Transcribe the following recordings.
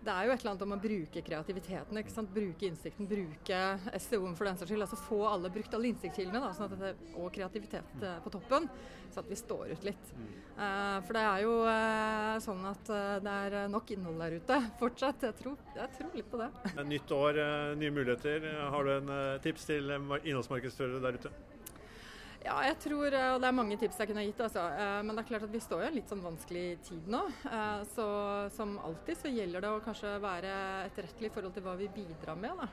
det er jo et eller annet om å bruke kreativiteten, ikke sant? bruke innsikten, bruke SEO-en for den saks skyld. altså Få alle brukt alle innsiktskildene da, sånn at det, og kreativitet eh, på toppen, så at vi står ut litt. Uh, for det er jo uh, sånn at uh, det er nok innhold der ute fortsatt. Jeg tror, jeg tror litt på det. Nytt år, nye muligheter. Har du en tips til innholdsmarkedsførere der ute? Ja, jeg tror, eh, og det er mange tips jeg kunne gitt, altså. Eh, men det er klart at vi står i en litt sånn vanskelig tid nå. Eh, så som alltid så gjelder det å kanskje være etterrettelig i forhold til hva vi bidrar med. Da.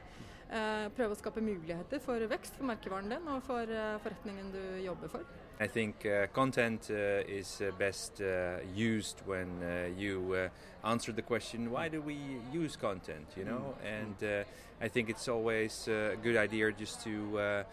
Prøve å skape muligheter for vekst for merkevaren din og for forretningen du jobber for. I think uh, content uh, is uh, best used when you answer the question, why do we use content? You know, mm. and I think it's always a good idea just to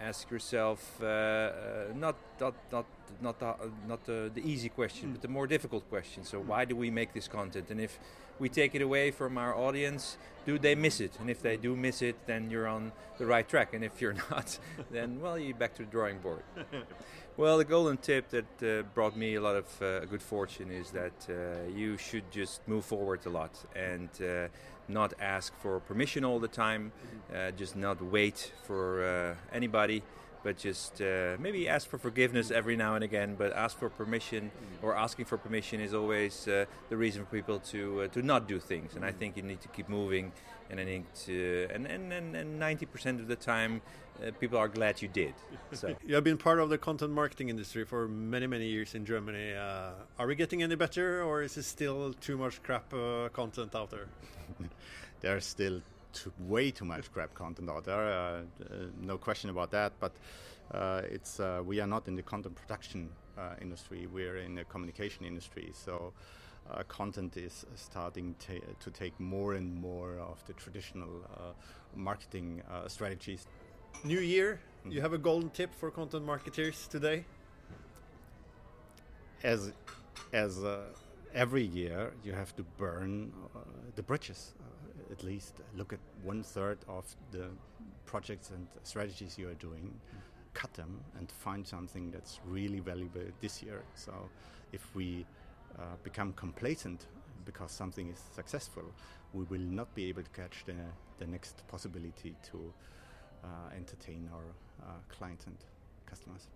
ask yourself uh, uh, not not not not the, not the, the easy question, mm. but the more difficult question. So why do we make this content? And if we take it away from our audience, do they miss it? And if they do miss it, then you're on the right track. And if you're not, then well, you're back to the drawing board. well, the golden tip that uh, brought me a lot of uh, good fortune is that uh, you should just move forward a lot and uh, not ask for permission all the time, uh, just not wait for uh, anybody, but just uh, maybe ask for forgiveness every now and again. But ask for permission or asking for permission is always uh, the reason for people to uh, to not do things. And I think you need to keep moving. And I think to, and and and ninety percent of the time, uh, people are glad you did. So you have been part of the content marketing industry for many many years in Germany. are we getting any better, or is it still too much crap content out there? there's still too, way too much crap content out there. Uh, uh, no question about that. But uh, it's uh, we are not in the content production uh, industry. We're in the communication industry. So. Uh, content is starting to take more and more of the traditional marketing strategies. New year, mm. you have a golden tip for content marketers today? As as every year you have to burn uh, the bridges. At least look at one third of the projects and strategies you are doing, cut them, and find something that's really valuable this year. So, if we uh, become complacent because something is successful, we will not be able to catch the, the next possibility to uh, entertain our uh, clients and customers.